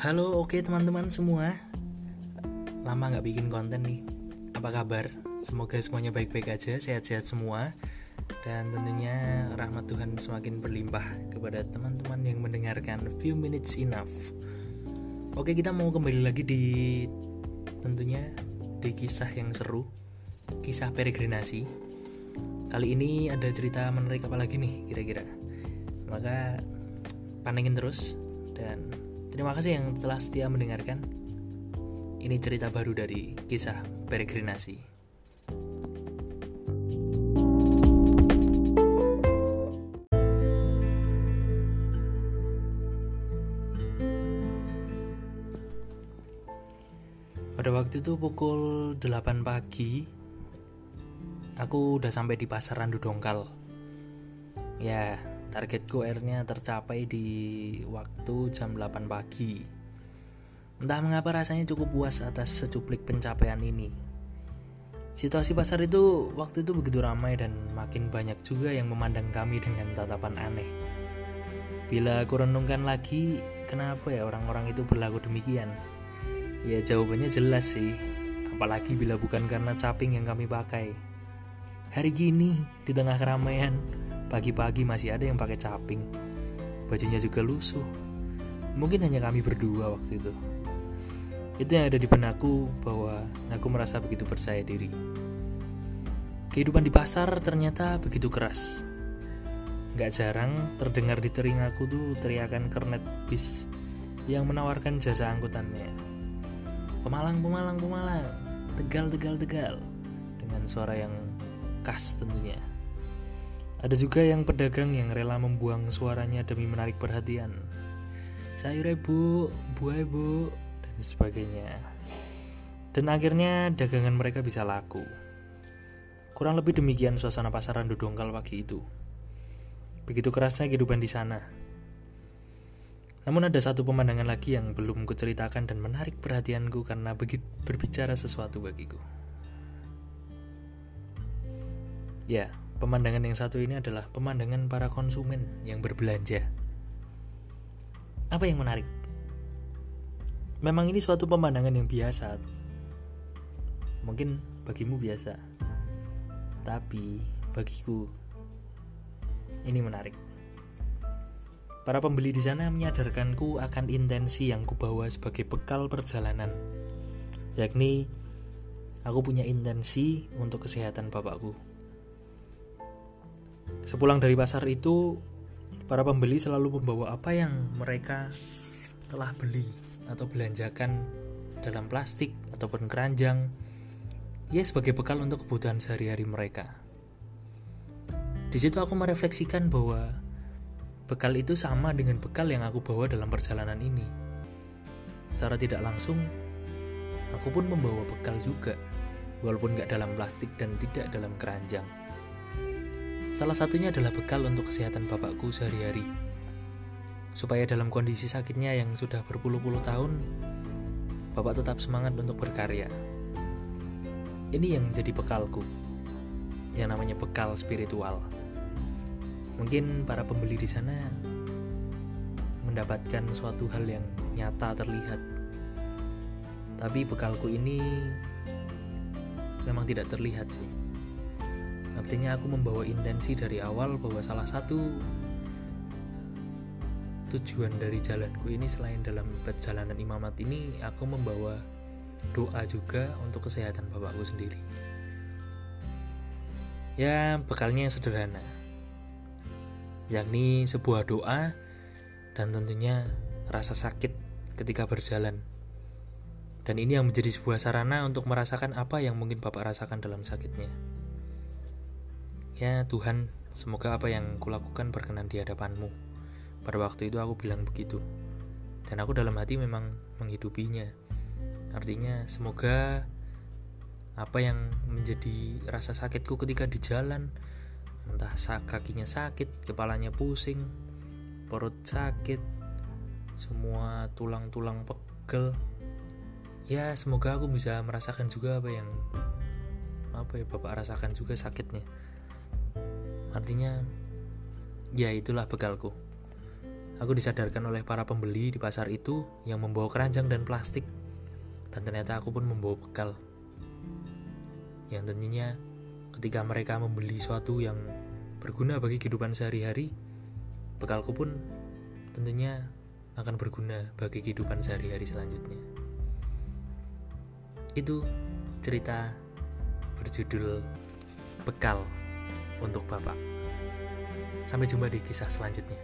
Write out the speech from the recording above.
Halo, oke teman-teman semua. Lama nggak bikin konten nih. Apa kabar? Semoga semuanya baik-baik aja, sehat-sehat semua. Dan tentunya rahmat Tuhan semakin berlimpah kepada teman-teman yang mendengarkan Few Minutes Enough. Oke, kita mau kembali lagi di tentunya di kisah yang seru, kisah peregrinasi. Kali ini ada cerita menarik apa lagi nih kira-kira? Maka pantengin terus dan terima kasih yang telah setia mendengarkan. Ini cerita baru dari kisah peregrinasi. Pada waktu itu pukul 8 pagi Aku udah sampai di pasar Randu Dongkal Ya, targetku akhirnya tercapai di waktu jam 8 pagi Entah mengapa rasanya cukup puas atas secuplik pencapaian ini Situasi pasar itu waktu itu begitu ramai dan makin banyak juga yang memandang kami dengan tatapan aneh Bila aku renungkan lagi, kenapa ya orang-orang itu berlaku demikian? Ya jawabannya jelas sih, apalagi bila bukan karena caping yang kami pakai. Hari gini, di tengah keramaian, pagi-pagi masih ada yang pakai caping. Bajunya juga lusuh. Mungkin hanya kami berdua waktu itu. Itu yang ada di benakku bahwa aku merasa begitu percaya diri. Kehidupan di pasar ternyata begitu keras. Gak jarang terdengar di telingaku tuh teriakan kernet bis yang menawarkan jasa angkutannya. Pemalang, Pemalang, Pemalang, Tegal, Tegal, Tegal, dengan suara yang khas tentunya. Ada juga yang pedagang yang rela membuang suaranya demi menarik perhatian. Sayur ibu, buah ibu, dan sebagainya. Dan akhirnya dagangan mereka bisa laku. Kurang lebih demikian suasana pasaran Dodongkal pagi itu. Begitu kerasnya kehidupan di sana. Namun ada satu pemandangan lagi yang belum kuceritakan dan menarik perhatianku karena begitu berbicara sesuatu bagiku. Ya, pemandangan yang satu ini adalah pemandangan para konsumen yang berbelanja. Apa yang menarik? Memang ini suatu pemandangan yang biasa. Mungkin bagimu biasa. Tapi bagiku ini menarik. Para pembeli di sana menyadarkanku akan intensi yang kubawa sebagai bekal perjalanan, yakni aku punya intensi untuk kesehatan bapakku. Sepulang dari pasar itu, para pembeli selalu membawa apa yang mereka telah beli atau belanjakan dalam plastik ataupun keranjang, ya sebagai bekal untuk kebutuhan sehari-hari mereka. Di situ aku merefleksikan bahwa Bekal itu sama dengan bekal yang aku bawa dalam perjalanan ini. Secara tidak langsung, aku pun membawa bekal juga, walaupun gak dalam plastik dan tidak dalam keranjang. Salah satunya adalah bekal untuk kesehatan bapakku sehari-hari. Supaya dalam kondisi sakitnya yang sudah berpuluh-puluh tahun, bapak tetap semangat untuk berkarya. Ini yang jadi bekalku, yang namanya bekal spiritual. Mungkin para pembeli di sana mendapatkan suatu hal yang nyata terlihat. Tapi bekalku ini memang tidak terlihat sih. Artinya aku membawa intensi dari awal bahwa salah satu tujuan dari jalanku ini selain dalam perjalanan imamat ini aku membawa doa juga untuk kesehatan bapakku sendiri. Ya, bekalnya sederhana yakni sebuah doa dan tentunya rasa sakit ketika berjalan. Dan ini yang menjadi sebuah sarana untuk merasakan apa yang mungkin Bapak rasakan dalam sakitnya. Ya Tuhan, semoga apa yang kulakukan berkenan di hadapanmu. Pada waktu itu aku bilang begitu. Dan aku dalam hati memang menghidupinya. Artinya semoga apa yang menjadi rasa sakitku ketika di jalan, entah kakinya sakit, kepalanya pusing, perut sakit, semua tulang-tulang pegel. Ya, semoga aku bisa merasakan juga apa yang apa ya Bapak rasakan juga sakitnya. Artinya ya itulah bekalku. Aku disadarkan oleh para pembeli di pasar itu yang membawa keranjang dan plastik. Dan ternyata aku pun membawa bekal. Yang tentunya ketika mereka membeli sesuatu yang berguna bagi kehidupan sehari-hari, bekalku pun tentunya akan berguna bagi kehidupan sehari-hari selanjutnya. Itu cerita berjudul Bekal untuk Bapak. Sampai jumpa di kisah selanjutnya.